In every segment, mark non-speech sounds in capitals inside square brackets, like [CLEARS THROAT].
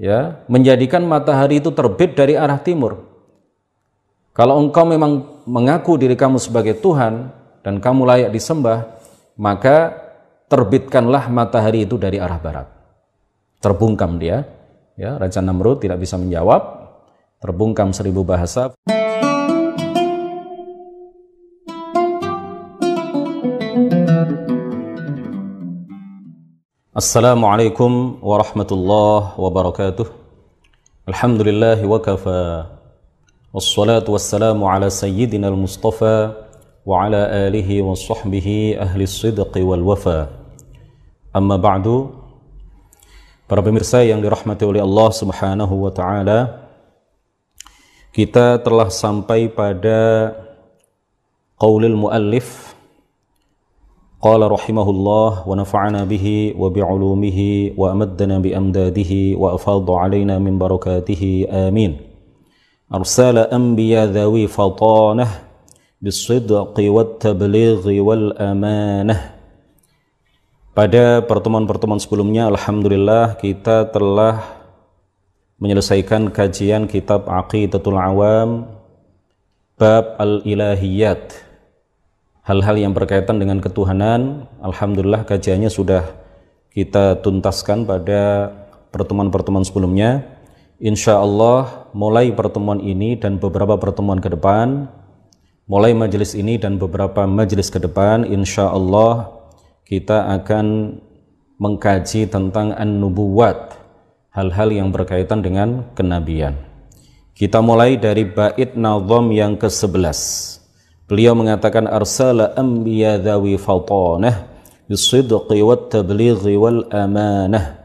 ya menjadikan matahari itu terbit dari arah timur. Kalau engkau memang mengaku diri kamu sebagai Tuhan dan kamu layak disembah, maka terbitkanlah matahari itu dari arah barat. Terbungkam dia, ya Raja Namrud tidak bisa menjawab, terbungkam seribu bahasa. السلام عليكم ورحمة الله وبركاته. الحمد لله وكفى. والصلاة والسلام على سيدنا المصطفى وعلى آله وصحبه أهل الصدق والوفا أما بعد Para pemirsa yang ولي الله سبحانه وتعالى wa الله kita telah sampai pada قال رحمه الله ونفعنا به وبعلومه وأمدنا بأمداده وأفاض علينا من بركاته آمين أرسل أنبياء ذوي فطانة بالصدق والتبليغ والأمانة Pada pertemuan-pertemuan sebelumnya, Alhamdulillah kita telah menyelesaikan kajian kitab Aqidatul Awam Bab Al-Ilahiyat hal-hal yang berkaitan dengan ketuhanan Alhamdulillah kajiannya sudah kita tuntaskan pada pertemuan-pertemuan sebelumnya. Insya Allah mulai pertemuan ini dan beberapa pertemuan ke depan mulai majelis ini dan beberapa majelis ke depan Insya Allah kita akan mengkaji tentang an-nubuwat hal-hal yang berkaitan dengan kenabian. Kita mulai dari bait nazam yang ke-11 Beliau mengatakan arsala anbiya dhawi fatanah bisidqi wat tablighi wal amanah.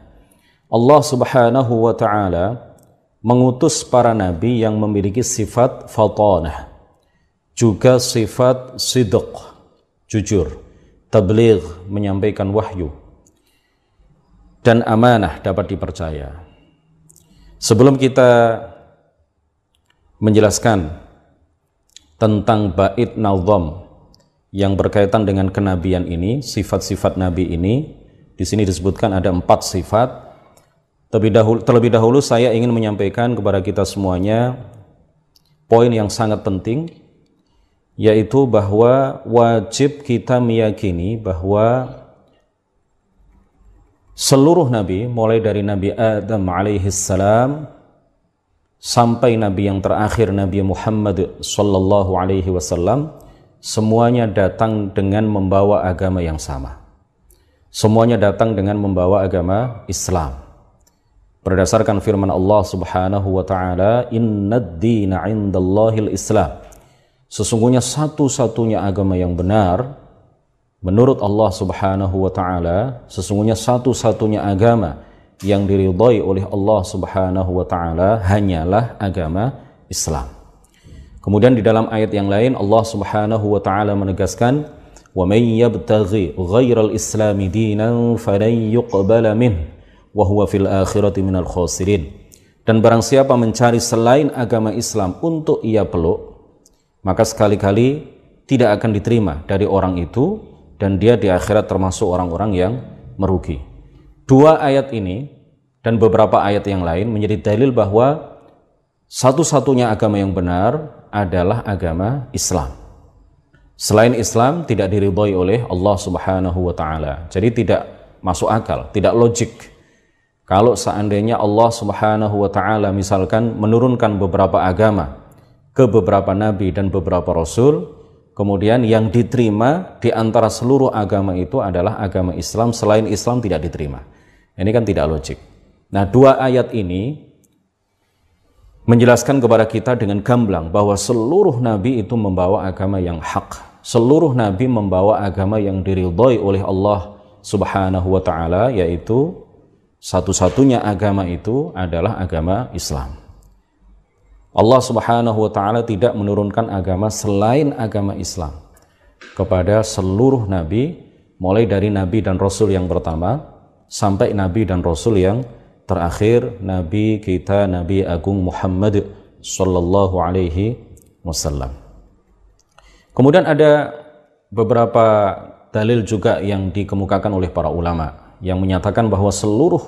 Allah Subhanahu wa taala mengutus para nabi yang memiliki sifat fatanah juga sifat sidq jujur tabligh menyampaikan wahyu dan amanah dapat dipercaya sebelum kita menjelaskan tentang bait nazam yang berkaitan dengan kenabian ini, sifat-sifat nabi ini. Di sini disebutkan ada empat sifat. Terlebih dahulu, terlebih dahulu saya ingin menyampaikan kepada kita semuanya poin yang sangat penting yaitu bahwa wajib kita meyakini bahwa seluruh nabi mulai dari Nabi Adam alaihi salam sampai nabi yang terakhir Nabi Muhammad sallallahu alaihi wasallam semuanya datang dengan membawa agama yang sama. Semuanya datang dengan membawa agama Islam. Berdasarkan firman Allah Subhanahu wa taala, "Innad dina 'indallahil Islam." Sesungguhnya satu-satunya agama yang benar menurut Allah Subhanahu wa taala, sesungguhnya satu-satunya agama yang diridhoi oleh Allah Subhanahu wa taala hanyalah agama Islam. Kemudian di dalam ayat yang lain Allah Subhanahu wa taala menegaskan wa may yabtaghi ghairal islami dinan falan yuqbala min wa huwa fil akhirati minal khasirin. Dan barang siapa mencari selain agama Islam untuk ia peluk maka sekali-kali tidak akan diterima dari orang itu dan dia di akhirat termasuk orang-orang yang merugi. Dua ayat ini dan beberapa ayat yang lain menjadi dalil bahwa satu-satunya agama yang benar adalah agama Islam. Selain Islam tidak diridhoi oleh Allah Subhanahu wa taala. Jadi tidak masuk akal, tidak logik. Kalau seandainya Allah Subhanahu wa taala misalkan menurunkan beberapa agama ke beberapa nabi dan beberapa rasul, kemudian yang diterima di antara seluruh agama itu adalah agama Islam, selain Islam tidak diterima. Ini kan tidak logik. Nah, dua ayat ini menjelaskan kepada kita dengan gamblang bahwa seluruh nabi itu membawa agama yang hak. Seluruh nabi membawa agama yang diridhoi oleh Allah Subhanahu wa taala yaitu satu-satunya agama itu adalah agama Islam. Allah Subhanahu wa taala tidak menurunkan agama selain agama Islam kepada seluruh nabi mulai dari nabi dan rasul yang pertama sampai nabi dan rasul yang terakhir nabi kita Nabi Agung Muhammad sallallahu alaihi wasallam. Kemudian ada beberapa dalil juga yang dikemukakan oleh para ulama yang menyatakan bahwa seluruh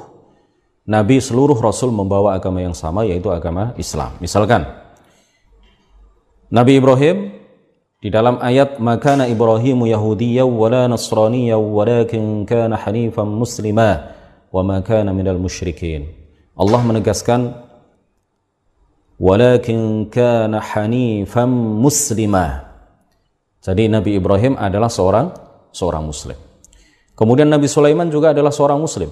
Nabi seluruh Rasul membawa agama yang sama yaitu agama Islam. Misalkan Nabi Ibrahim di dalam ayat makana Ibrahimu Yahudiyya wala Nasraniyya walakin kana hanifan muslima wa ma kana minal musyrikin. Allah menegaskan walakin kana hanifan muslima. Jadi Nabi Ibrahim adalah seorang seorang muslim. Kemudian Nabi Sulaiman juga adalah seorang muslim.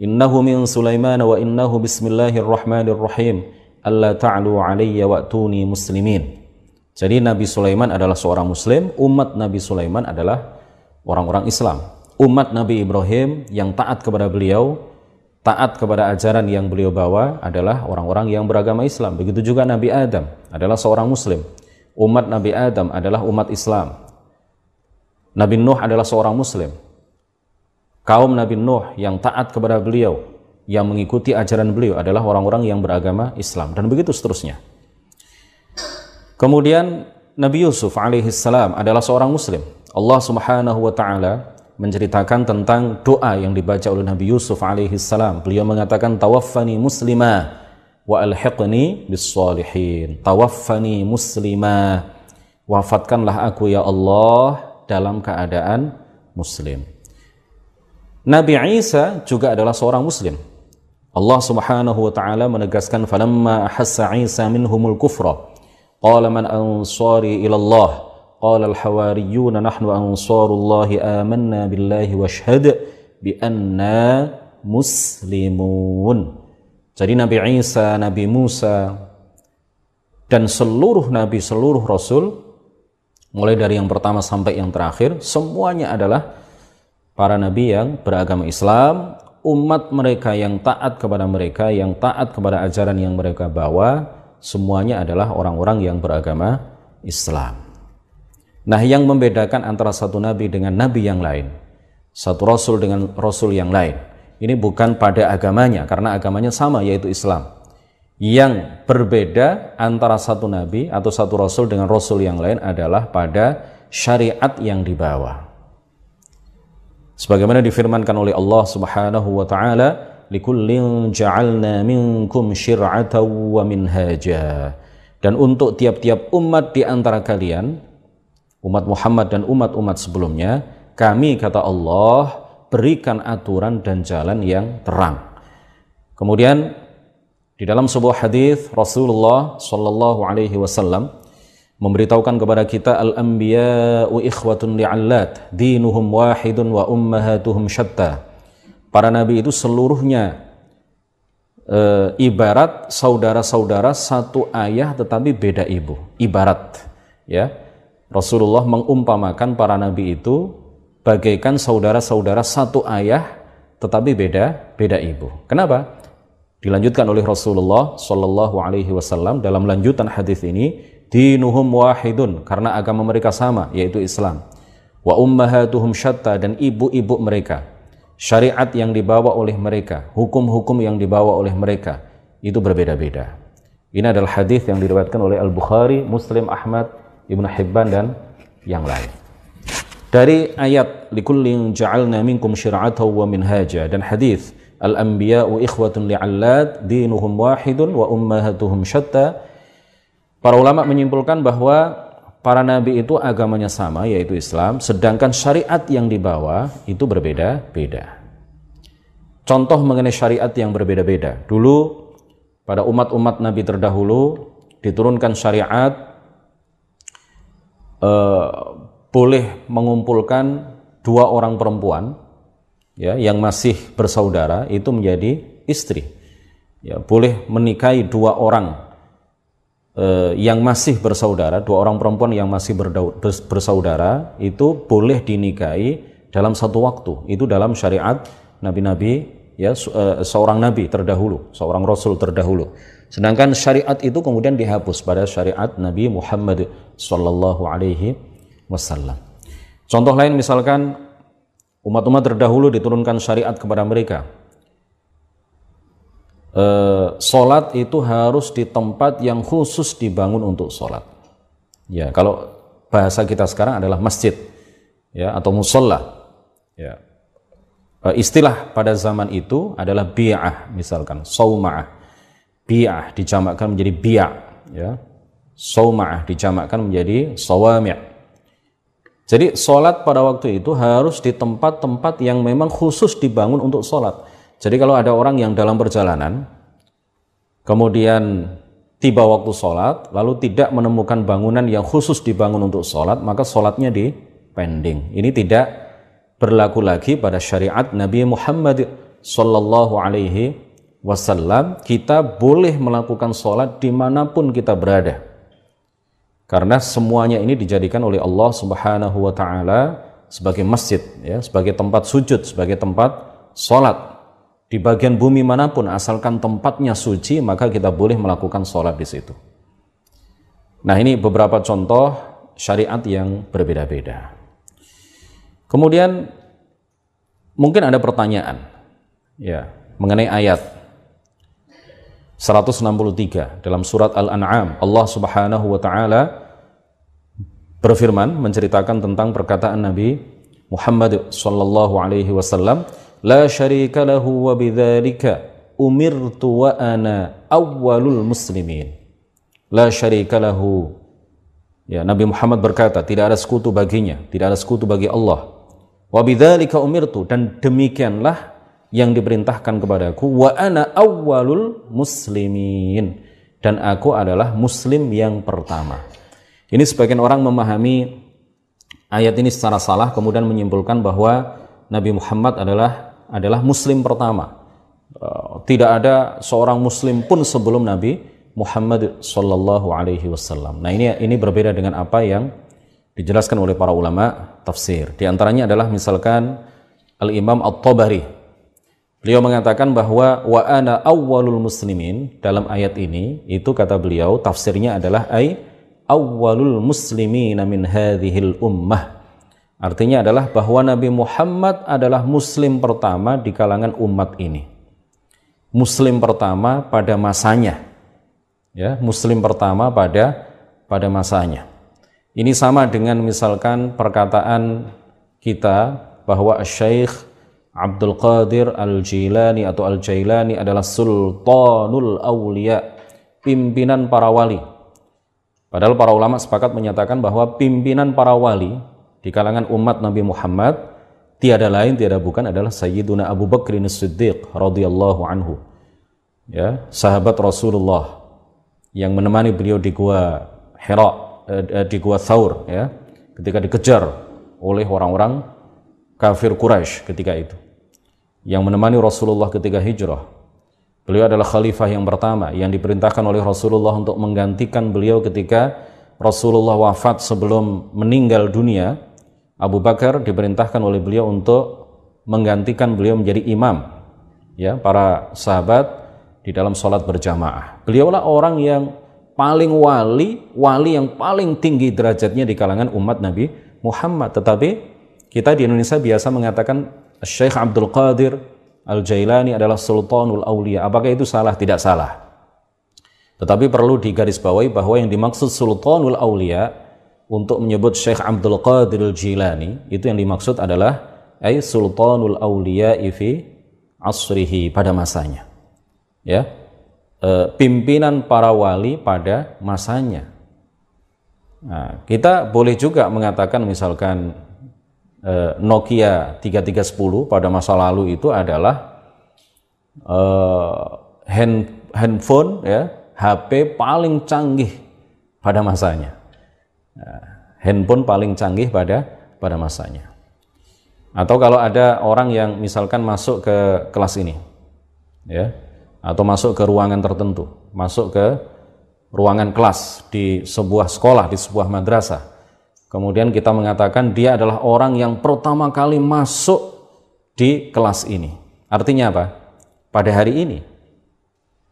Innahu min Sulaiman wa innahu bismillahirrahmanirrahim. Alla ta'lu alayya wa'tuni muslimin. Jadi Nabi Sulaiman adalah seorang muslim, umat Nabi Sulaiman adalah orang-orang Islam. Umat Nabi Ibrahim yang taat kepada beliau, taat kepada ajaran yang beliau bawa adalah orang-orang yang beragama Islam. Begitu juga Nabi Adam adalah seorang muslim. Umat Nabi Adam adalah umat Islam. Nabi Nuh adalah seorang muslim kaum Nabi Nuh yang taat kepada beliau, yang mengikuti ajaran beliau adalah orang-orang yang beragama Islam dan begitu seterusnya. Kemudian Nabi Yusuf alaihissalam adalah seorang muslim. Allah Subhanahu wa taala menceritakan tentang doa yang dibaca oleh Nabi Yusuf alaihissalam. Beliau mengatakan tawaffani muslima wa alhiqni bis salihin. Tawaffani muslima. Wafatkanlah aku ya Allah dalam keadaan muslim. Nabi Isa juga adalah seorang muslim. Allah Subhanahu wa taala menegaskan falamma ahassa Isa minhumul kufra man ansari ila Allah qala al hawariyun nahnu ansarullah amanna billahi washhad bi anna muslimun. Jadi Nabi Isa, Nabi Musa dan seluruh nabi, seluruh rasul mulai dari yang pertama sampai yang terakhir semuanya adalah para nabi yang beragama Islam, umat mereka yang taat kepada mereka, yang taat kepada ajaran yang mereka bawa, semuanya adalah orang-orang yang beragama Islam. Nah, yang membedakan antara satu nabi dengan nabi yang lain, satu rasul dengan rasul yang lain, ini bukan pada agamanya, karena agamanya sama, yaitu Islam. Yang berbeda antara satu nabi atau satu rasul dengan rasul yang lain adalah pada syariat yang dibawa sebagaimana difirmankan oleh Allah Subhanahu wa taala likullin ja'alna minkum syir'atan wa minhaja. Dan untuk tiap-tiap umat di antara kalian umat Muhammad dan umat-umat sebelumnya kami kata Allah berikan aturan dan jalan yang terang. Kemudian di dalam sebuah hadis Rasulullah Shallallahu alaihi wasallam memberitahukan kepada kita al-anbiya'u ikhwatun li'allat dinuhum wahidun wa ummahatuhum syatta para nabi itu seluruhnya e, ibarat saudara-saudara satu ayah tetapi beda ibu. Ibarat ya. Rasulullah mengumpamakan para nabi itu bagaikan saudara-saudara satu ayah tetapi beda beda ibu. Kenapa? Dilanjutkan oleh Rasulullah Shallallahu Alaihi Wasallam dalam lanjutan hadis ini dinuhum wahidun karena agama mereka sama yaitu Islam. Wa ummahatuhum syatta dan ibu-ibu mereka syariat yang dibawa oleh mereka hukum-hukum yang dibawa oleh mereka itu berbeda-beda ini adalah hadis yang diriwayatkan oleh Al-Bukhari, Muslim, Ahmad, Ibnu Hibban dan yang lain. Dari ayat likullin ja'alna minkum syir'atan wa minhaja dan hadis al-anbiya'u ikhwatun li'allat dinuhum wahidun wa ummahatuhum syatta Para ulama menyimpulkan bahwa para nabi itu agamanya sama yaitu Islam, sedangkan syariat yang dibawa itu berbeda-beda. Contoh mengenai syariat yang berbeda-beda. Dulu pada umat-umat nabi terdahulu diturunkan syariat eh, boleh mengumpulkan dua orang perempuan ya yang masih bersaudara itu menjadi istri. Ya, boleh menikahi dua orang eh, yang masih bersaudara, dua orang perempuan yang masih bersaudara itu boleh dinikahi dalam satu waktu. Itu dalam syariat nabi-nabi ya eh, seorang nabi terdahulu, seorang rasul terdahulu. Sedangkan syariat itu kemudian dihapus pada syariat Nabi Muhammad sallallahu alaihi wasallam. Contoh lain misalkan umat-umat terdahulu diturunkan syariat kepada mereka. E, solat itu harus di tempat yang khusus dibangun untuk solat. Ya, kalau bahasa kita sekarang adalah masjid, ya atau musola. Ya, e, istilah pada zaman itu adalah bi'ah misalkan, sauma'ah. Bi'ah dijamakkan menjadi bi'a ya. Sauma'ah dijamakkan menjadi sawami' jadi sholat pada waktu itu harus di tempat-tempat yang memang khusus dibangun untuk sholat jadi kalau ada orang yang dalam perjalanan kemudian tiba waktu sholat lalu tidak menemukan bangunan yang khusus dibangun untuk sholat maka sholatnya di pending. Ini tidak berlaku lagi pada syariat Nabi Muhammad Sallallahu Alaihi wasallam. Kita boleh melakukan sholat di mana pun kita berada. Karena semuanya ini dijadikan oleh Allah subhanahu wa ta'ala sebagai masjid ya, sebagai tempat sujud sebagai tempat sholat di bagian bumi mana pun asalkan tempatnya suci maka kita boleh melakukan sholat di situ. Nah ini beberapa contoh syariat yang berbeda-beda. Kemudian mungkin ada pertanyaan ya mengenai ayat 163 dalam surat Al-An'am. Allah Subhanahu wa taala berfirman menceritakan tentang perkataan Nabi Muhammad sallallahu alaihi wasallam la syarika lahu wa bidzalika umirtu wa ana awwalul muslimin. La ya Nabi Muhammad berkata tidak ada sekutu baginya tidak ada sekutu bagi Allah. Wa bidzalika umirtu dan demikianlah yang diperintahkan kepadaku wa ana awwalul muslimin. Dan aku adalah muslim yang pertama. Ini sebagian orang memahami ayat ini secara salah kemudian menyimpulkan bahwa Nabi Muhammad adalah adalah muslim pertama. Eh, tidak ada seorang muslim pun sebelum Nabi Muhammad sallallahu alaihi wasallam. Nah, ini ini berbeda dengan apa yang dijelaskan oleh para ulama tafsir. Di antaranya adalah misalkan Al-Imam At-Tabari Beliau mengatakan bahwa wa ana awwalul muslimin dalam ayat ini itu kata beliau tafsirnya adalah ai awwalul muslimin min hadhil ummah. Artinya adalah bahwa Nabi Muhammad adalah muslim pertama di kalangan umat ini. Muslim pertama pada masanya. Ya, muslim pertama pada pada masanya. Ini sama dengan misalkan perkataan kita bahwa Syekh Abdul Qadir Al-Jilani atau Al-Jailani adalah Sultanul Aulia, pimpinan para wali. Padahal para ulama sepakat menyatakan bahwa pimpinan para wali di kalangan umat Nabi Muhammad tiada lain tiada bukan adalah Sayyiduna Abu Bakr As-Siddiq radhiyallahu anhu. Ya, sahabat Rasulullah yang menemani beliau di gua Hira eh, di gua Thaur ya, ketika dikejar oleh orang-orang kafir Quraisy ketika itu yang menemani Rasulullah ketika hijrah. Beliau adalah khalifah yang pertama yang diperintahkan oleh Rasulullah untuk menggantikan beliau ketika Rasulullah wafat sebelum meninggal dunia. Abu Bakar diperintahkan oleh beliau untuk menggantikan beliau menjadi imam ya para sahabat di dalam sholat berjamaah. Beliaulah orang yang paling wali, wali yang paling tinggi derajatnya di kalangan umat Nabi Muhammad. Tetapi kita di Indonesia biasa mengatakan Syekh Abdul Qadir Al-Jailani adalah Sultanul Aulia. Apakah itu salah? Tidak salah. Tetapi perlu digarisbawahi bahwa yang dimaksud Sultanul Aulia untuk menyebut Syekh Abdul Qadir Al-Jilani itu yang dimaksud adalah ay Sultanul Aulia fi asrihi pada masanya. Ya. E, pimpinan para wali pada masanya. Nah, kita boleh juga mengatakan misalkan eh, Nokia 3310 pada masa lalu itu adalah eh, hand, handphone ya HP paling canggih pada masanya. Handphone paling canggih pada pada masanya. Atau kalau ada orang yang misalkan masuk ke kelas ini, ya, atau masuk ke ruangan tertentu, masuk ke ruangan kelas di sebuah sekolah, di sebuah madrasah, Kemudian kita mengatakan dia adalah orang yang pertama kali masuk di kelas ini. Artinya apa? Pada hari ini.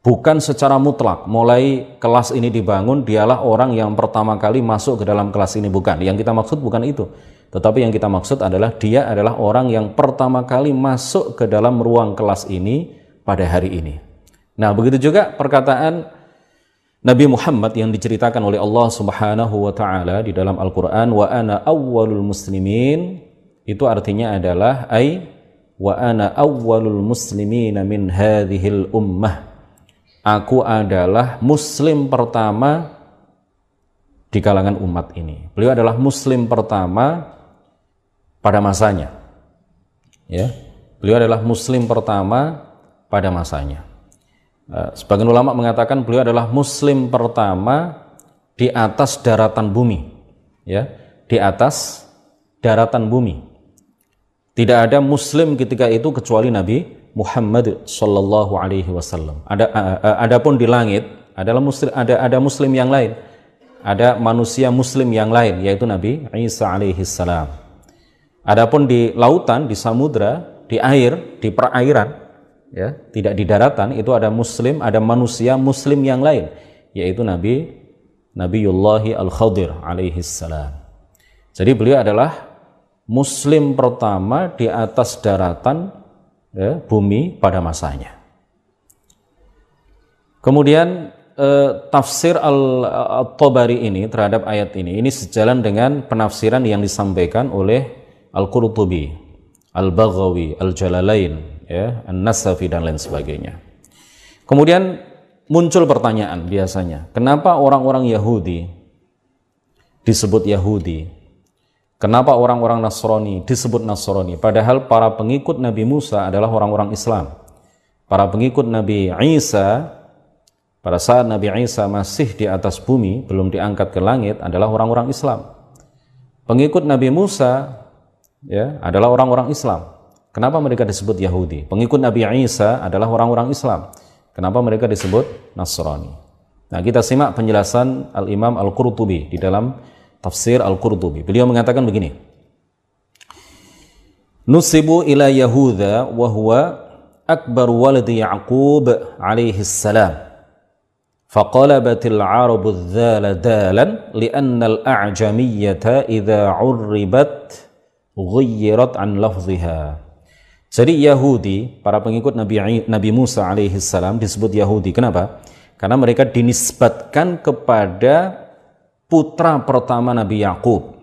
Bukan secara mutlak. Mulai kelas ini dibangun dialah orang yang pertama kali masuk ke dalam kelas ini. Bukan. Yang kita maksud bukan itu. Tetapi yang kita maksud adalah dia adalah orang yang pertama kali masuk ke dalam ruang kelas ini pada hari ini. Nah begitu juga perkataan Nabi Muhammad yang diceritakan oleh Allah Subhanahu wa taala di dalam Al-Qur'an wa ana awwalul muslimin. Itu artinya adalah ai wa ana awwalul muslimin min hadhil ummah aku adalah muslim pertama di kalangan umat ini. Beliau adalah muslim pertama pada masanya. Ya. Beliau adalah muslim pertama pada masanya. Eh, sebagian ulama mengatakan beliau adalah muslim pertama di atas daratan bumi. Ya, di atas daratan bumi. Tidak ada muslim ketika itu kecuali Nabi Muhammad Shallallahu Alaihi Wasallam. Ada adapun di langit adalah muslim, ada ada muslim yang lain, ada manusia muslim yang lain yaitu Nabi Isa alaihi salam. Adapun di lautan, di samudra, di air, di perairan, ya tidak di daratan itu ada muslim, ada manusia muslim yang lain yaitu Nabi Nabiullahi Al Khadir alaihi salam. Jadi beliau adalah muslim pertama di atas daratan ya, bumi pada masanya. Kemudian eh, tafsir Al-Tabari ini terhadap ayat ini ini sejalan dengan penafsiran yang disampaikan oleh Al-Qurtubi, Al-Baghawi, Al-Jalalain, ya, An-Nasafi dan lain sebagainya. Kemudian muncul pertanyaan biasanya, kenapa orang-orang Yahudi disebut Yahudi Kenapa orang-orang Nasrani disebut Nasrani? Padahal para pengikut Nabi Musa adalah orang-orang Islam. Para pengikut Nabi Isa pada saat Nabi Isa masih di atas bumi, belum diangkat ke langit adalah orang-orang Islam. Pengikut Nabi Musa ya adalah orang-orang Islam. Kenapa mereka disebut Yahudi? Pengikut Nabi Isa adalah orang-orang Islam. Kenapa mereka disebut Nasrani? Nah, kita simak penjelasan Al-Imam Al-Qurtubi di dalam tafsir Al-Qurtubi. Beliau mengatakan begini. Nusibu ila Yahuda wa huwa akbar waladi Ya'qub alaihi salam. فقلبت العرب الذال دالا لأن الأعجمية إذا عربت غيرت عن لفظها Jadi Yahudi, para pengikut Nabi Nabi Musa alaihi salam disebut Yahudi. Kenapa? Karena mereka dinisbatkan kepada putra pertama Nabi Yakub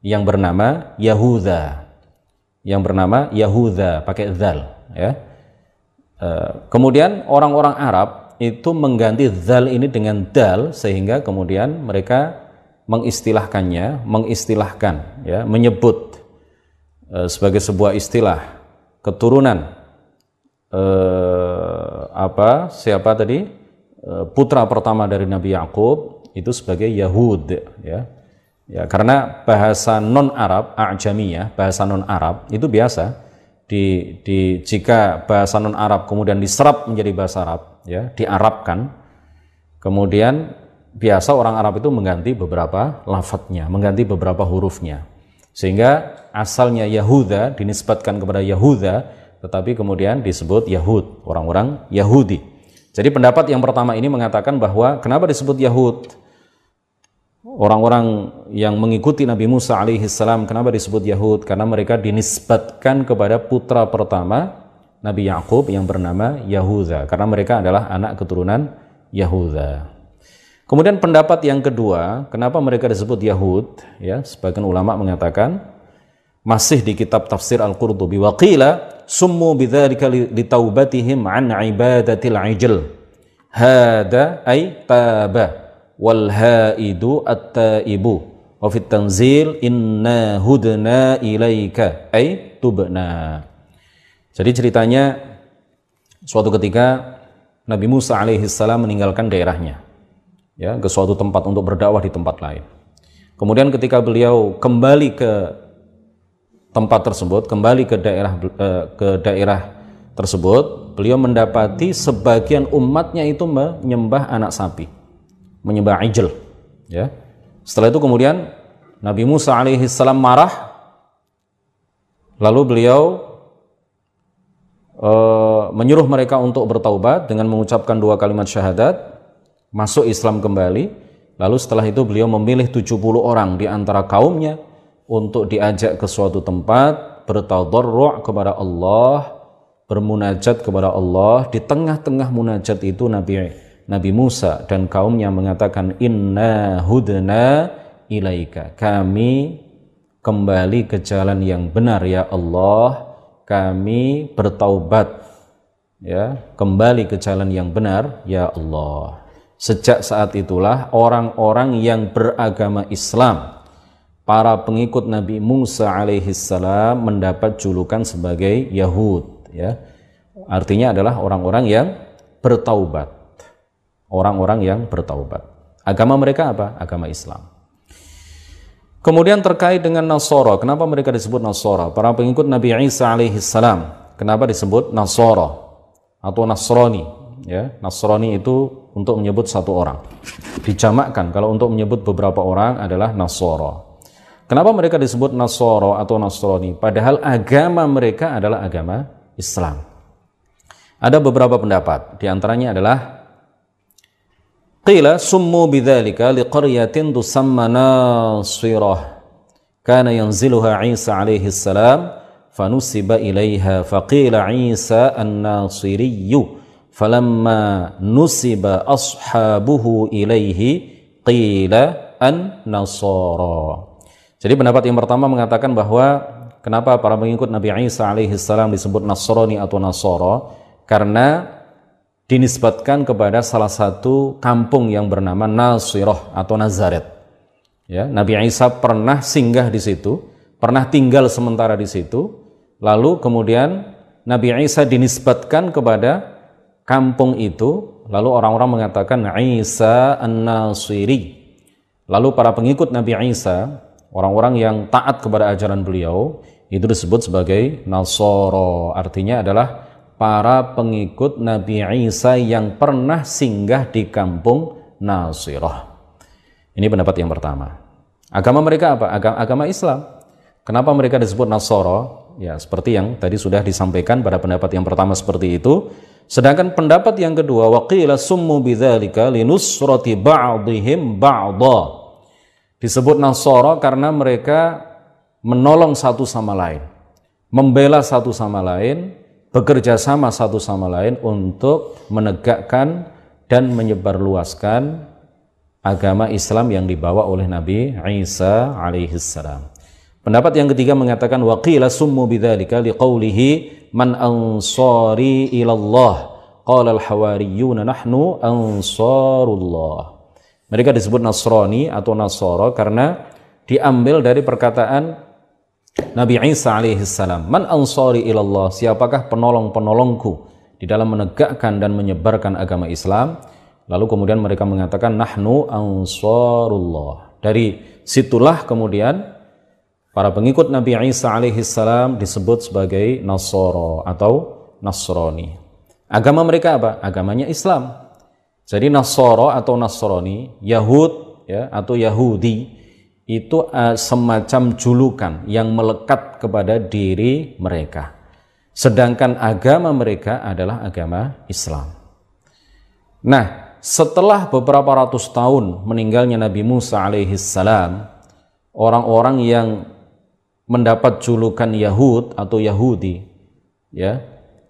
yang bernama Yahuda yang bernama Yahuda pakai zal ya. E, kemudian orang-orang Arab itu mengganti zal ini dengan dal sehingga kemudian mereka mengistilahkannya mengistilahkan ya menyebut e, sebagai sebuah istilah keturunan e, apa siapa tadi? E, putra pertama dari Nabi Yakub itu sebagai Yahud ya. Ya, karena bahasa non Arab, ajamiyah, bahasa non Arab itu biasa di, di jika bahasa non Arab kemudian diserap menjadi bahasa Arab, ya, diarabkan, kemudian biasa orang Arab itu mengganti beberapa lafadznya, mengganti beberapa hurufnya. Sehingga asalnya Yahuda dinisbatkan kepada Yahuda, tetapi kemudian disebut Yahud, orang-orang Yahudi. Jadi pendapat yang pertama ini mengatakan bahwa kenapa disebut Yahud? Orang-orang yang mengikuti Nabi Musa alaihi salam kenapa disebut Yahud? Karena mereka dinisbatkan kepada putra pertama Nabi Yakub yang bernama Yahuda karena mereka adalah anak keturunan Yahuda. Kemudian pendapat yang kedua, kenapa mereka disebut Yahud? Ya, sebagian ulama mengatakan masih di kitab tafsir Al-Qurtubi waqila summu bidzalika litaubatihim an ibadatil ijl. Hada ay taba wal haidu at-taibu. Wa fit tanzil inna hudna ilaika ay tubna. Jadi ceritanya suatu ketika Nabi Musa alaihi salam meninggalkan daerahnya ya ke suatu tempat untuk berdakwah di tempat lain. Kemudian ketika beliau kembali ke tempat tersebut kembali ke daerah eh, ke daerah tersebut beliau mendapati sebagian umatnya itu menyembah anak sapi menyembah ijl ya setelah itu kemudian Nabi Musa alaihi salam marah lalu beliau uh, menyuruh mereka untuk bertaubat dengan mengucapkan dua kalimat syahadat, masuk Islam kembali. Lalu setelah itu beliau memilih 70 orang di antara kaumnya untuk diajak ke suatu tempat bertadarru' kepada Allah, bermunajat kepada Allah. Di tengah-tengah munajat itu Nabi Nabi Musa dan kaumnya mengatakan inna hudna ilaika. Kami kembali ke jalan yang benar ya Allah. Kami bertaubat ya. Kembali ke jalan yang benar ya Allah. Sejak saat itulah orang-orang yang beragama Islam para pengikut Nabi Musa alaihissalam mendapat julukan sebagai Yahud ya. Artinya adalah orang-orang yang bertaubat orang-orang yang bertaubat agama mereka apa agama Islam Kemudian terkait dengan Nasoro, kenapa mereka disebut Nasoro? Para pengikut Nabi Isa alaihi salam, kenapa disebut Nasoro atau Nasrani? Ya, Nasrani itu untuk menyebut satu orang. Dijamakkan kalau untuk menyebut beberapa orang adalah Nasoro. Kenapa mereka disebut Nasoro atau Nasrani? Padahal agama mereka adalah agama Islam. Ada beberapa pendapat, di antaranya adalah Qila summu bidzalika liqaryatin tusamma Nasirah. Kana yanziluha Isa alaihi salam fanusiba ilaiha faqila Isa an-Nasiriyyu falamma nusiba ashabuhu ilaihi qila an-Nasara. Jadi pendapat yang pertama mengatakan bahwa kenapa para pengikut Nabi Isa alaihi salam disebut Nasrani atau Nasara? Karena dinisbatkan kepada salah satu kampung yang bernama Nasirah atau Nazaret. Ya, Nabi Isa pernah singgah di situ, pernah tinggal sementara di situ, lalu kemudian Nabi Isa dinisbatkan kepada kampung itu, lalu orang-orang mengatakan Isa An-Nasiri. Lalu para pengikut Nabi Isa, orang-orang yang taat kepada ajaran beliau, itu disebut sebagai Nasoro. Artinya adalah para pengikut Nabi Isa yang pernah singgah di kampung Nasirah. Ini pendapat yang pertama. Agama mereka apa? Agama, agama Islam. Kenapa mereka disebut Nasoro? Ya, seperti yang tadi sudah disampaikan pada pendapat yang pertama seperti itu. Sedangkan pendapat yang kedua, waqila summu bidzalika linusrati ba'dihim ba'dha. Disebut Nasoro karena mereka menolong satu sama lain, membela satu sama lain, bekerja sama satu sama lain untuk menegakkan dan menyebarluaskan agama Islam yang dibawa oleh Nabi Isa alaihi salam. Pendapat yang ketiga mengatakan waqila summu bidzalika liqaulihi man ansari ilallah qala al-hawariyuna nahnu ansarullah. Mereka disebut Nasrani atau Nasoro karena diambil dari perkataan Nabi Isa alaihissalam, Man ansari ilallah, siapakah penolong-penolongku di dalam menegakkan dan menyebarkan agama Islam? Lalu kemudian mereka mengatakan, Nahnu ansarullah. Dari situlah kemudian para pengikut Nabi Isa alaihissalam disebut sebagai Nasoro atau Nasrani. Agama mereka apa? Agamanya Islam. Jadi Nasoro atau Nasrani, Yahud ya atau Yahudi itu uh, semacam julukan yang melekat kepada diri mereka. Sedangkan agama mereka adalah agama Islam. Nah, setelah beberapa ratus tahun meninggalnya Nabi Musa alaihi salam, orang-orang yang mendapat julukan Yahud atau Yahudi, ya,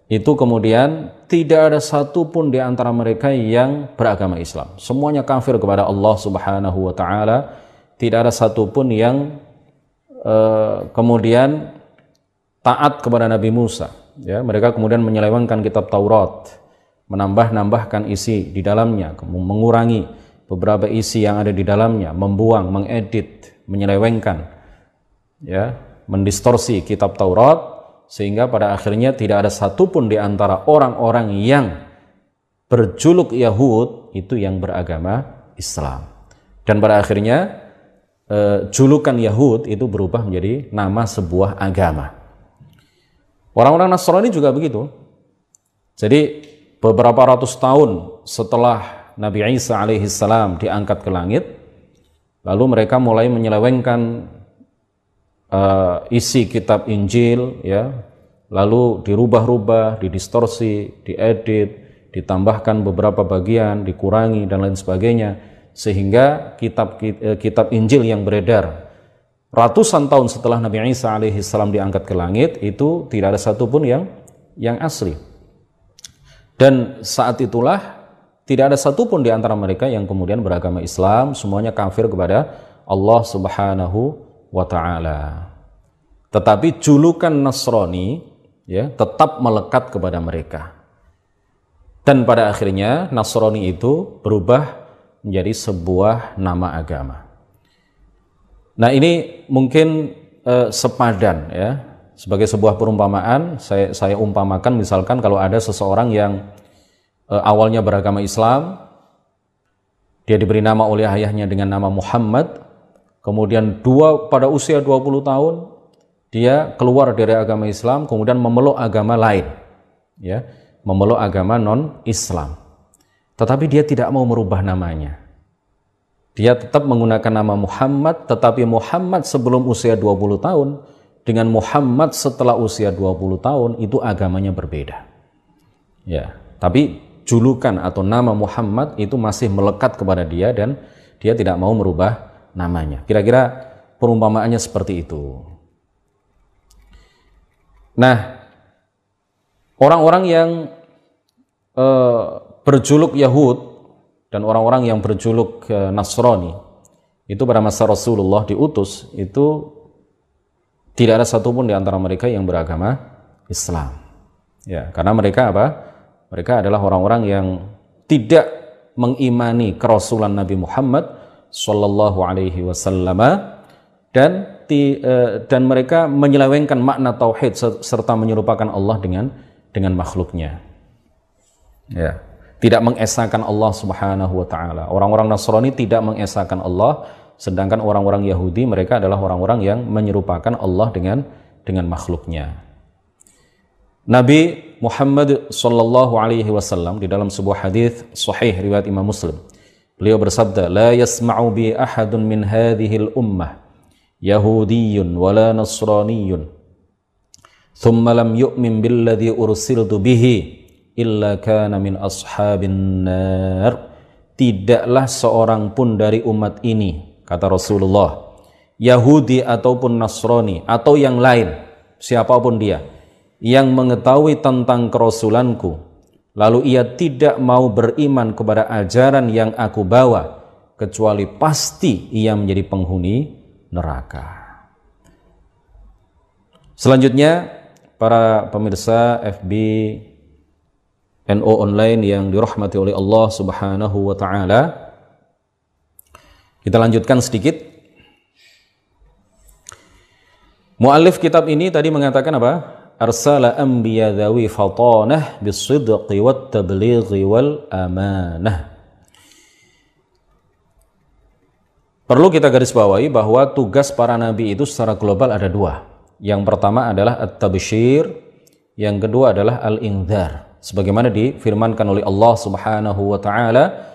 itu kemudian tidak ada satupun di antara mereka yang beragama Islam. Semuanya kafir kepada Allah Subhanahu wa taala tidak ada satupun yang uh, kemudian taat kepada Nabi Musa. Ya, mereka kemudian menyelewengkan kitab Taurat, menambah-nambahkan isi di dalamnya, mengurangi beberapa isi yang ada di dalamnya, membuang, mengedit, menyelewengkan, ya, mendistorsi kitab Taurat sehingga pada akhirnya tidak ada satupun di antara orang-orang yang berjuluk Yahud itu yang beragama Islam. Dan pada akhirnya e, julukan Yahud itu berubah menjadi nama sebuah agama. Orang-orang Nasrani juga begitu. Jadi beberapa ratus tahun setelah Nabi Isa alaihi salam diangkat ke langit, lalu mereka mulai menyelewengkan uh, isi kitab Injil, ya, lalu dirubah-rubah, didistorsi, diedit, ditambahkan beberapa bagian, dikurangi dan lain sebagainya sehingga kitab eh, kitab Injil yang beredar ratusan tahun setelah Nabi Isa alaihissalam diangkat ke langit itu tidak ada satupun yang yang asli. Dan saat itulah tidak ada satupun di antara mereka yang kemudian beragama Islam, semuanya kafir kepada Allah Subhanahu wa taala. Tetapi julukan Nasrani ya tetap melekat kepada mereka. Dan pada akhirnya Nasrani itu berubah menjadi sebuah nama agama. Nah ini mungkin eh, sepadan ya. Sebagai sebuah perumpamaan saya saya umpamakan misalkan kalau ada seseorang yang eh, awalnya beragama Islam dia diberi nama oleh ayahnya dengan nama Muhammad kemudian dua pada usia 20 tahun dia keluar dari agama Islam kemudian memeluk agama lain ya. Memeluk agama non Islam tetapi dia tidak mau merubah namanya dia tetap menggunakan nama Muhammad, tetapi Muhammad sebelum usia 20 tahun dengan Muhammad setelah usia 20 tahun itu agamanya berbeda. Ya, tapi julukan atau nama Muhammad itu masih melekat kepada dia dan dia tidak mau merubah namanya. Kira-kira perumpamaannya seperti itu. Nah, orang-orang yang uh, berjuluk Yahud dan orang-orang yang berjuluk Nasrani itu pada masa Rasulullah diutus itu tidak ada satupun di antara mereka yang beragama Islam. Ya, karena mereka apa? Mereka adalah orang-orang yang tidak mengimani kerasulan Nabi Muhammad Shallallahu Alaihi Wasallam dan eh, dan mereka menyelewengkan makna tauhid serta menyerupakan Allah dengan dengan makhluknya. Ya tidak mengesahkan Allah Subhanahu wa taala. Orang-orang Nasrani tidak mengesahkan Allah, sedangkan orang-orang Yahudi mereka adalah orang-orang yang menyerupakan Allah dengan dengan makhluknya. Nabi Muhammad sallallahu alaihi wasallam di dalam sebuah hadis sahih riwayat Imam Muslim. Beliau bersabda, "La yasma'u bi ahadun min hadhihi al-ummah yahudiyyun wala nasraniyyun thumma lam yu'min billadhi ursiltu bihi." Illa kana min ashabin nar. Tidaklah seorang pun dari umat ini kata Rasulullah Yahudi ataupun Nasrani atau yang lain siapa pun dia yang mengetahui tentang kerasulanku lalu ia tidak mau beriman kepada ajaran yang aku bawa kecuali pasti ia menjadi penghuni neraka. Selanjutnya para pemirsa FB NO online yang dirahmati oleh Allah Subhanahu wa taala. Kita lanjutkan sedikit. Muallif kitab ini tadi mengatakan apa? Arsala anbiya dhawi fatanah bisidqi wat tablighi wal amanah. Perlu kita garis bawahi bahwa tugas para nabi itu secara global ada dua. Yang pertama adalah at-tabsyir, yang kedua adalah al-indhar sebagaimana difirmankan oleh Allah Subhanahu wa taala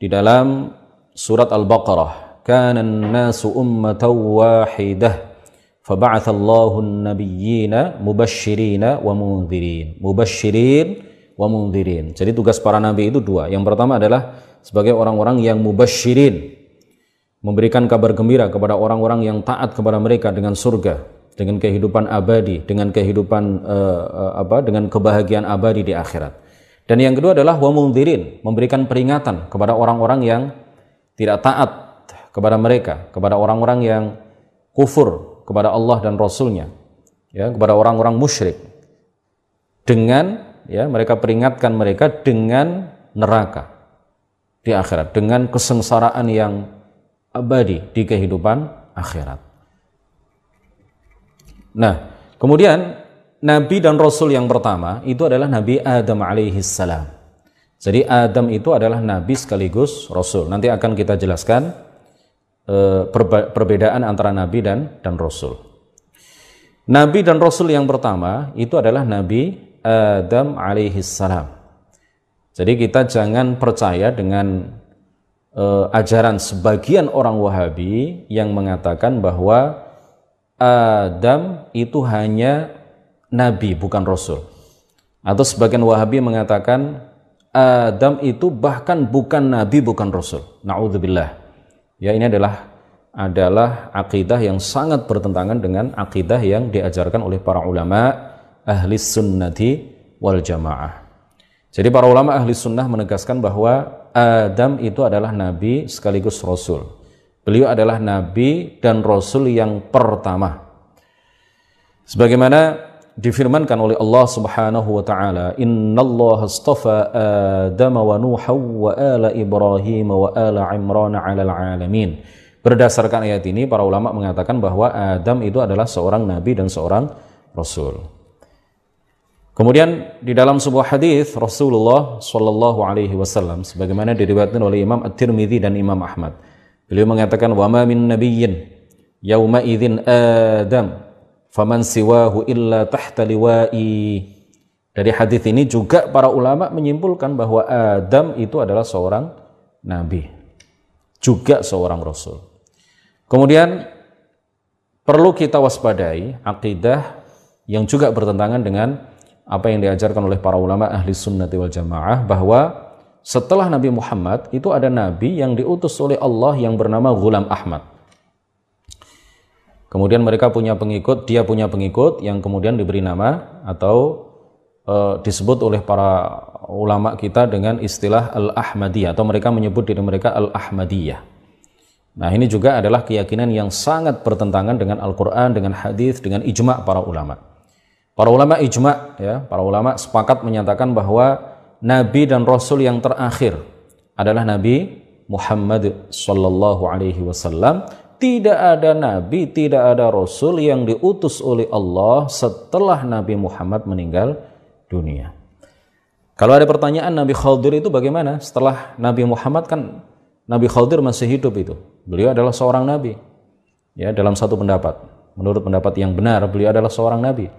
di dalam surat Al-Baqarah kana an-nasu ummatan wahidah an-nabiyyina mubashshirina wa mundzirin mubashshirin wa mundzirin jadi tugas para nabi itu dua. Yang pertama adalah sebagai orang-orang yang mubashirin memberikan kabar gembira kepada orang-orang yang taat kepada mereka dengan surga dengan kehidupan abadi, dengan kehidupan uh, apa, dengan kebahagiaan abadi di akhirat. Dan yang kedua adalah wa mundhirin, memberikan peringatan kepada orang-orang yang tidak taat kepada mereka, kepada orang-orang yang kufur kepada Allah dan Rasulnya, ya, kepada orang-orang musyrik. Dengan ya mereka peringatkan mereka dengan neraka di akhirat, dengan kesengsaraan yang abadi di kehidupan akhirat. Nah, kemudian Nabi dan Rasul yang pertama itu adalah Nabi Adam alaihi salam. Jadi Adam itu adalah Nabi sekaligus Rasul. Nanti akan kita jelaskan uh, perbedaan antara Nabi dan dan Rasul. Nabi dan Rasul yang pertama itu adalah Nabi Adam alaihi salam. Jadi kita jangan percaya dengan uh, ajaran sebagian orang Wahabi yang mengatakan bahwa Adam itu hanya nabi bukan rasul. Atau sebagian Wahabi mengatakan Adam itu bahkan bukan nabi bukan rasul. Nauzubillah. Ya ini adalah adalah akidah yang sangat bertentangan dengan akidah yang diajarkan oleh para ulama ahli sunnati wal jamaah. Jadi para ulama ahli sunnah menegaskan bahwa Adam itu adalah nabi sekaligus rasul. Beliau adalah nabi dan rasul yang pertama. Sebagaimana difirmankan oleh Allah Subhanahu wa taala, "Innallaha astafa Adam wa Nuha wa ala Ibrahim wa ala Imran 'alal 'alamin." Berdasarkan ayat ini, para ulama mengatakan bahwa Adam itu adalah seorang nabi dan seorang rasul. Kemudian di dalam sebuah hadis Rasulullah Shallallahu Alaihi Wasallam, sebagaimana diriwayatkan oleh Imam At-Tirmidzi dan Imam Ahmad, beliau mengatakan, "Wa ma min nabiyyin yauma idzin Adam, faman siwahu illa tahta liwa'i." Dari hadis ini juga para ulama menyimpulkan bahwa Adam itu adalah seorang nabi, juga seorang rasul. Kemudian perlu kita waspadai akidah yang juga bertentangan dengan apa yang diajarkan oleh para ulama ahli sunnah wal jamaah bahwa setelah Nabi Muhammad itu ada nabi yang diutus oleh Allah yang bernama Ghulam Ahmad. Kemudian mereka punya pengikut, dia punya pengikut yang kemudian diberi nama atau e, disebut oleh para ulama kita dengan istilah Al-Ahmadiyah atau mereka menyebut diri mereka Al-Ahmadiyah. Nah ini juga adalah keyakinan yang sangat bertentangan dengan Al-Quran, dengan hadis, dengan ijma para ulama. Para ulama ijma, ya, para ulama sepakat menyatakan bahwa Nabi dan Rasul yang terakhir adalah Nabi Muhammad Sallallahu Alaihi Wasallam. Tidak ada Nabi, tidak ada Rasul yang diutus oleh Allah setelah Nabi Muhammad meninggal dunia. Kalau ada pertanyaan Nabi Khaldir itu bagaimana? Setelah Nabi Muhammad kan Nabi Khaldir masih hidup itu. Beliau adalah seorang nabi. Ya, dalam satu pendapat. Menurut pendapat yang benar, beliau adalah seorang nabi.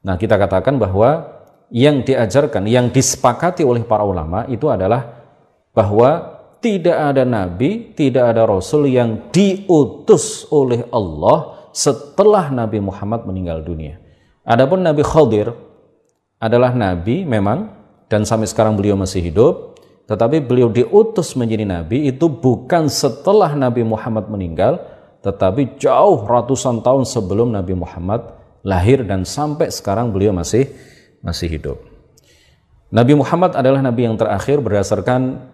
Nah, kita katakan bahwa yang diajarkan, yang disepakati oleh para ulama itu adalah bahwa tidak ada nabi, tidak ada rasul yang diutus oleh Allah setelah Nabi Muhammad meninggal dunia. Adapun Nabi Khaldir adalah nabi memang dan sampai sekarang beliau masih hidup tetapi beliau diutus menjadi nabi itu bukan setelah Nabi Muhammad meninggal, tetapi jauh ratusan tahun sebelum Nabi Muhammad lahir dan sampai sekarang beliau masih masih hidup. Nabi Muhammad adalah nabi yang terakhir berdasarkan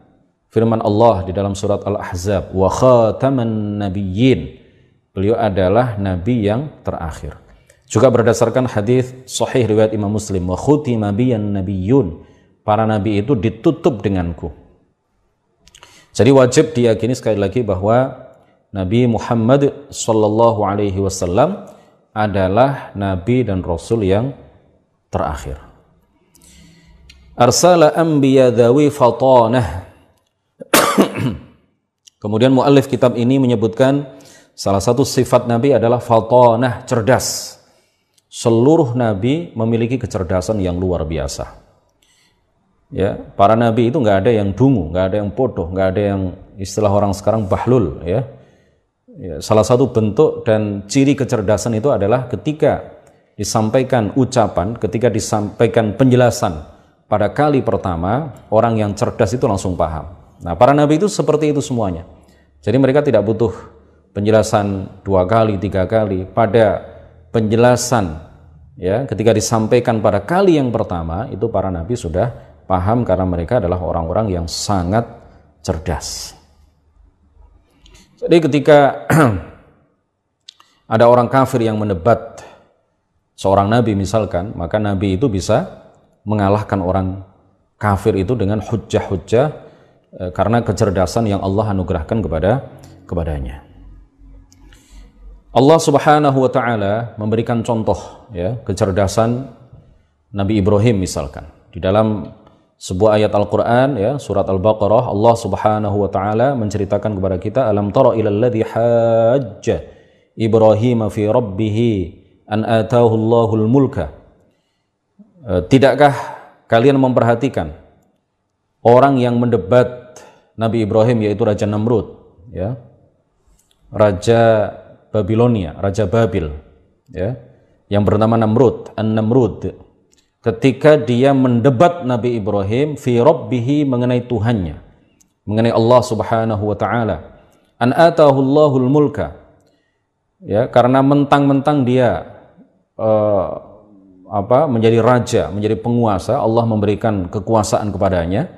firman Allah di dalam surat Al-Ahzab, "Wa khataman nabiyyin." Beliau adalah nabi yang terakhir. Juga berdasarkan hadis sahih riwayat Imam Muslim, "Wa khutima biyan nabiyyun." para nabi itu ditutup denganku. Jadi wajib diyakini sekali lagi bahwa Nabi Muhammad Sallallahu Alaihi Wasallam adalah nabi dan rasul yang terakhir. Arsala anbiya dawi fatanah. [COUGHS] Kemudian muallif kitab ini menyebutkan salah satu sifat nabi adalah fatanah, cerdas. Seluruh nabi memiliki kecerdasan yang luar biasa ya para nabi itu nggak ada yang dungu nggak ada yang bodoh nggak ada yang istilah orang sekarang bahlul ya. ya salah satu bentuk dan ciri kecerdasan itu adalah ketika disampaikan ucapan ketika disampaikan penjelasan. Pada kali pertama orang yang cerdas itu langsung paham. Nah para nabi itu seperti itu semuanya. Jadi mereka tidak butuh penjelasan dua kali tiga kali. Pada penjelasan ya ketika disampaikan pada kali yang pertama itu para nabi sudah paham karena mereka adalah orang-orang yang sangat cerdas. Jadi ketika [CLEARS THROAT] ada orang kafir yang menebat seorang nabi misalkan, maka nabi itu bisa mengalahkan orang kafir itu dengan hujah-hujah e, karena kecerdasan yang Allah anugerahkan kepada kepadanya. Allah Subhanahu wa taala memberikan contoh ya kecerdasan Nabi Ibrahim misalkan di dalam sebuah ayat Al-Qur'an ya surat Al-Baqarah Allah Subhanahu wa taala menceritakan kepada kita alam tara ilal ladzi hajja Ibrahim fi rabbih an atahu Allahul mulka e, tidakkah kalian memperhatikan orang yang mendebat Nabi Ibrahim yaitu Raja Namrud ya Raja Babilonia Raja Babil ya yang bernama Namrud, An-Namrud. Ketika dia mendebat Nabi Ibrahim fi rabbihi mengenai Tuhannya, mengenai Allah Subhanahu wa taala. An atahu Allahul mulka. Ya, karena mentang-mentang dia uh, apa menjadi raja, menjadi penguasa, Allah memberikan kekuasaan kepadanya.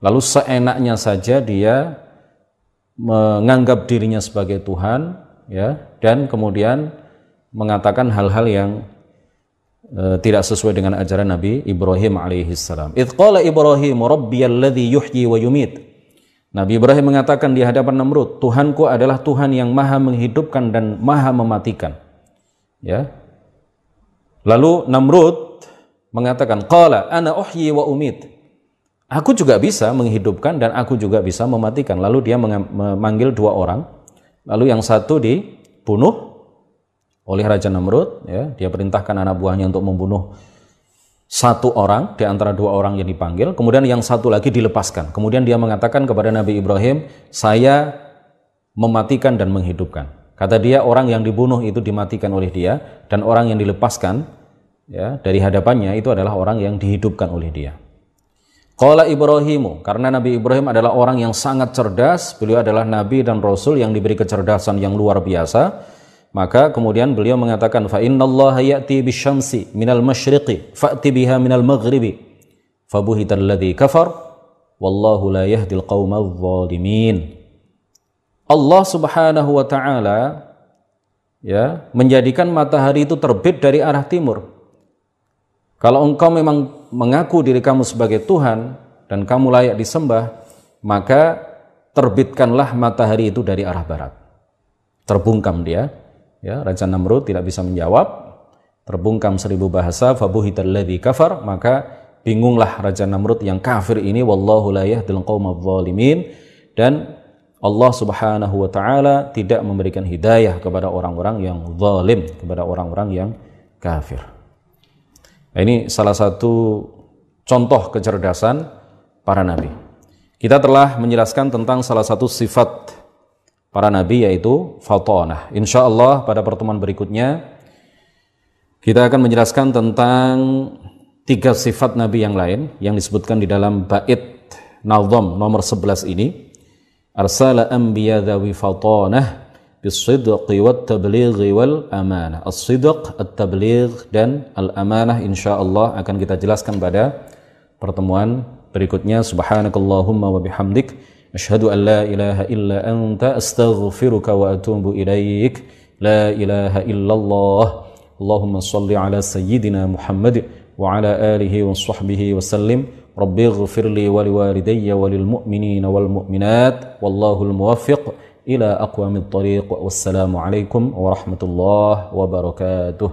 Lalu seenaknya saja dia menganggap dirinya sebagai Tuhan, ya, dan kemudian mengatakan hal-hal yang uh, tidak sesuai dengan ajaran Nabi Ibrahim alaihissalam. Idh qala Ibrahim rabbiyalladzi yuhyi wa yumit. Nabi Ibrahim mengatakan di hadapan Namrud, Tuhanku adalah Tuhan yang maha menghidupkan dan maha mematikan. Ya. Lalu Namrud mengatakan, Qala ana uhyi wa umit. Aku juga bisa menghidupkan dan aku juga bisa mematikan. Lalu dia memanggil dua orang. Lalu yang satu dibunuh oleh Raja Namrud. Ya, dia perintahkan anak buahnya untuk membunuh satu orang di antara dua orang yang dipanggil. Kemudian yang satu lagi dilepaskan. Kemudian dia mengatakan kepada Nabi Ibrahim, saya mematikan dan menghidupkan. Kata dia orang yang dibunuh itu dimatikan oleh dia dan orang yang dilepaskan ya dari hadapannya itu adalah orang yang dihidupkan oleh dia. Qala Ibrahimu, karena Nabi Ibrahim adalah orang yang sangat cerdas, beliau adalah nabi dan rasul yang diberi kecerdasan yang luar biasa. Maka kemudian beliau mengatakan fa innallaha ya'ti bisyamsi minal masyriqi fa'ti biha minal maghribi fabuhital ladzi kafar wallahu la yahdil qaumal zalimin. Allah Subhanahu wa taala ya menjadikan matahari itu terbit dari arah timur. Kalau engkau memang mengaku diri kamu sebagai Tuhan dan kamu layak disembah, maka terbitkanlah matahari itu dari arah barat. Terbungkam dia, ya Raja Namrud tidak bisa menjawab, terbungkam seribu bahasa, fabuhitalladzi kafar, maka bingunglah Raja Namrud yang kafir ini, wallahu la dan Allah Subhanahu wa taala tidak memberikan hidayah kepada orang-orang yang zalim, kepada orang-orang yang kafir. Nah, ini salah satu contoh kecerdasan para nabi. Kita telah menjelaskan tentang salah satu sifat para nabi yaitu fatonah. Insya Allah pada pertemuan berikutnya kita akan menjelaskan tentang tiga sifat nabi yang lain yang disebutkan di dalam bait Nazam nomor 11 ini arsala anbiya dhawi fatanah bisidqi wat tablighi wal amanah. As-sidq at-tabligh dan insyaallah akan kita jelaskan pada pertemuan berikutnya. Subhanakallahumma wa bihamdik asyhadu an ilaha illa anta astaghfiruka wa atumbu ilayik la ilaha illallah. Allahumma salli ala sayyidina Muhammad wa ala alihi wa wa رب اغفر لي ولوالدي وللمؤمنين والمؤمنات والله الموفق إلى أقوم الطريق والسلام عليكم ورحمة الله وبركاته